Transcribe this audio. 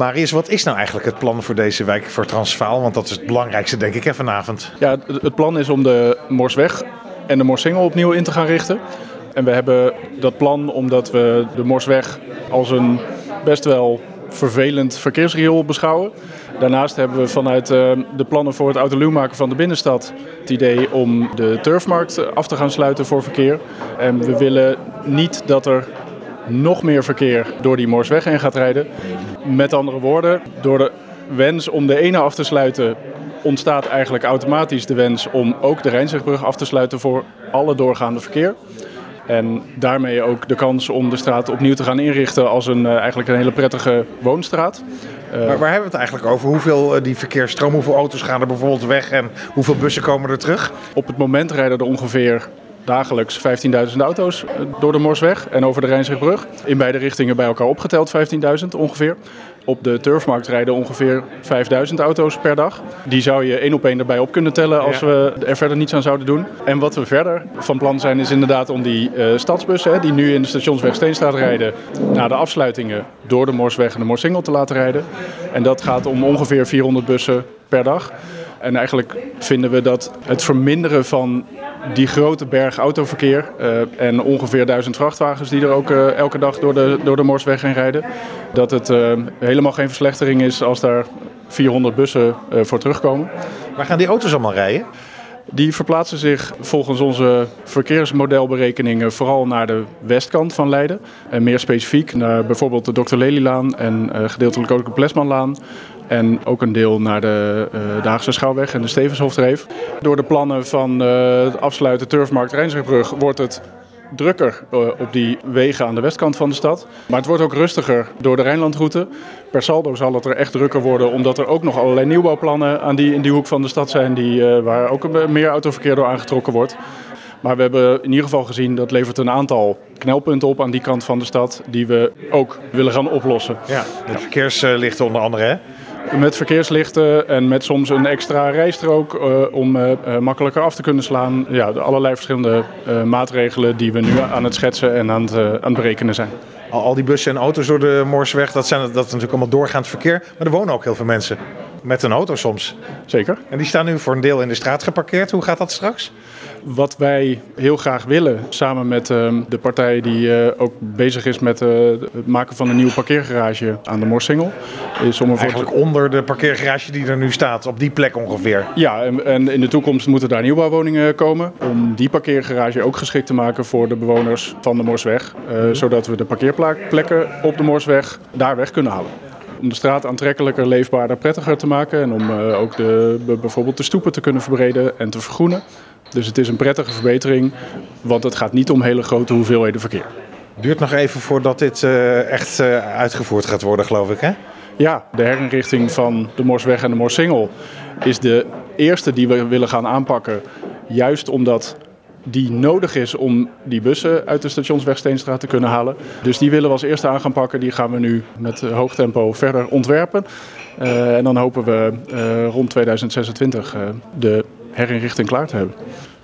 Marius, wat is nou eigenlijk het plan voor deze wijk voor Transvaal? Want dat is het belangrijkste, denk ik, vanavond. Ja, het het plan is om de Morsweg en de Morsingel opnieuw in te gaan richten. En we hebben dat plan omdat we de Morsweg als een best wel vervelend verkeersriool beschouwen. Daarnaast hebben we vanuit eh, de plannen voor het autoluw maken van de binnenstad het idee om de turfmarkt af te gaan sluiten voor verkeer. En we willen niet dat er nog meer verkeer door die Morsweg heen gaat rijden. Met andere woorden, door de wens om de ene af te sluiten ontstaat eigenlijk automatisch de wens om ook de Rijnzegbrug af te sluiten voor alle doorgaande verkeer. En daarmee ook de kans om de straat opnieuw te gaan inrichten als een, eh, eigenlijk een hele prettige woonstraat. Maar waar hebben we het eigenlijk over? Hoeveel eh, die verkeersstroom, hoeveel auto's gaan er bijvoorbeeld weg en hoeveel bussen komen er terug? Op het moment rijden er ongeveer dagelijks 15.000 auto's eh, door de Morsweg en over de Rijnzegbrug. In beide richtingen bij elkaar opgeteld 15.000 ongeveer. Op de turfmarkt rijden ongeveer 5.000 auto's per dag. Die zou je één op één erbij op kunnen tellen als Ja. we er verder niets aan zouden doen. En wat we verder van plan zijn is inderdaad om die eh, stadsbussen... Die nu in de stationsweg Steenstraat rijden... na de afsluitingen door de Morsweg en de Morsingel te laten rijden. En dat gaat om ongeveer 400 bussen per dag. En eigenlijk vinden we dat het verminderen van die grote berg autoverkeer eh, en ongeveer duizend vrachtwagens die er ook eh, elke dag door de, door de Morsweg heen rijden, dat het eh, helemaal geen verslechtering is als daar 400 bussen voor terugkomen. Waar gaan die auto's allemaal rijden? Die verplaatsen zich volgens onze verkeersmodelberekeningen vooral naar de westkant van Leiden. En meer specifiek naar bijvoorbeeld de Dr. Lelylaan en gedeeltelijk ook de Plesmanlaan. En ook een deel naar de de Haagse Schouwweg en de Stevenshoftreef. Door de plannen van eh, het afsluiten Turfmarkt Rijnsburgbrug wordt het drukker eh, op die wegen aan de westkant van de stad. Maar het wordt ook rustiger door de Rijnlandroute. Per saldo zal het er echt drukker worden, omdat er ook nog allerlei nieuwbouwplannen aan die, in die hoek van de stad zijn, die, waar ook meer autoverkeer door aangetrokken wordt. Maar we hebben in ieder geval gezien dat levert een aantal knelpunten op aan die kant van de stad, die we ook willen gaan oplossen. Ja, met verkeerslichten onder andere, hè? Met verkeerslichten en met soms een extra rijstrook eh, om eh, eh, makkelijker af te kunnen slaan. Ja, allerlei verschillende maatregelen die we nu aan het schetsen en aan het, aan het berekenen zijn. Al, die bussen en auto's door de Morsweg, dat, zijn, dat is natuurlijk allemaal doorgaand verkeer. Maar er wonen ook heel veel mensen. Met een auto soms. Zeker. En die staan nu voor een deel in de straat geparkeerd. Hoe gaat dat straks? Wat wij heel graag willen, samen met ehm, de partij die eh, ook bezig is met eh, het maken van een nieuwe parkeergarage aan de Morsingel, is om ervoor Eigenlijk onder de parkeergarage die er nu staat, op die plek ongeveer. Ja, en, en in de toekomst moeten daar nieuwbouwwoningen komen. Om die parkeergarage ook geschikt te maken voor de bewoners van de Morsweg. eh, zodat we de parkeerplekken op de Morsweg daar weg kunnen halen. Om de straat aantrekkelijker, leefbaarder, prettiger te maken. En om eh, ook de, bijvoorbeeld de stoepen te kunnen verbreden en te vergroenen. Dus het is een prettige verbetering, want het gaat niet om hele grote hoeveelheden verkeer. Duurt nog even voordat dit eh, echt eh, uitgevoerd gaat worden, geloof ik, hè? Ja, de herinrichting van de Morsweg en de Morsingel is de eerste die we willen gaan aanpakken. Juist omdat die nodig is om die bussen uit de stationsweg Steenstraat te kunnen halen. Dus die willen we als eerste aan gaan pakken. Die gaan we nu met eh, hoog tempo verder ontwerpen. Eh, en dan hopen we eh, rond 2026 eh, de herinrichting klaar te hebben.